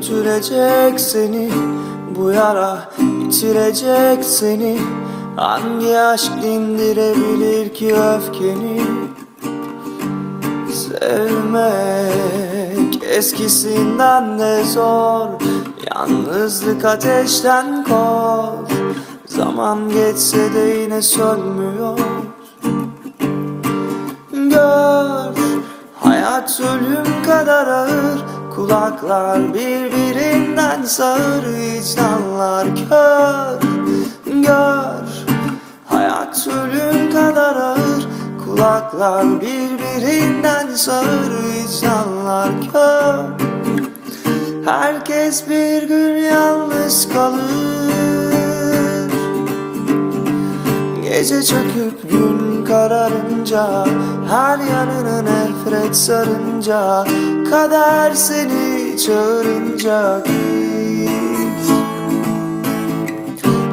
götürecek seni Bu yara bitirecek seni. Hangi aşk dindirebilir ki öfkeni? Sevmek eskisinden de zor Yalnızlık ateşten kor Zaman geçse de yine sönmüyor. Gör Hayat ölüm kadar ağır Kulaklar birbirinden sağır Vicdanlar kör. Gör Hayat ölüm kadar ağır. Kulaklar birbirinden sağır Vicdanlar kör. Herkes bir gün yalnız kalır Gece çöküp gün kararınca Her yanını nefret sarınca Kader seni çağırınca git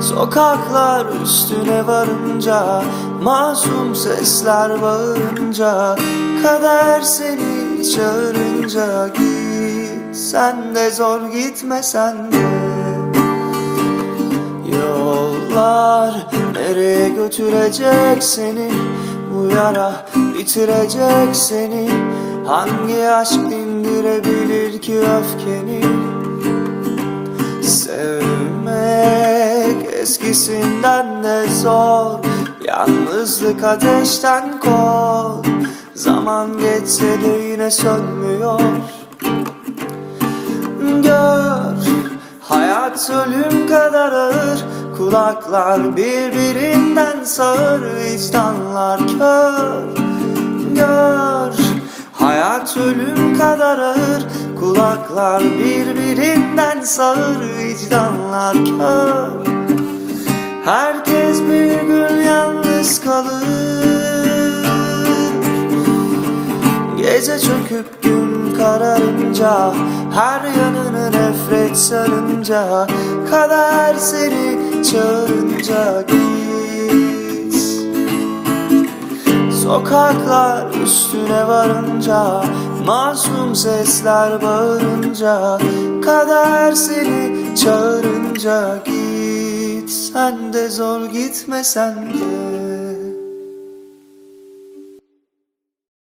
Sokaklar üstüne varınca Masum sesler bağırınca Kader seni çağırınca git Sen de zor gitmesen de götürecek seni Bu yara bitirecek seni. Hangi aşk dindirebilir ki öfkeni? Sevmek eskisinden de zor Yalnızlık ateşten kor. Zaman geçse de yine sönmüyor Hayat ölüm kadar ağır. Kulaklar birbirinden sağır Vicdanlar kör. Gör Hayat ölüm kadar ağır. Kulaklar birbirinden sağır Vicdanlar kör. Herkes bir gün yalnız kalır. Gece çöküp gün kararınca Her yanını nefret sarınca Kader seni çağırınca git. Sokaklar üstüne varınca Masum sesler bağırınca Kader seni çağırınca git. Sen de zor gitmesen de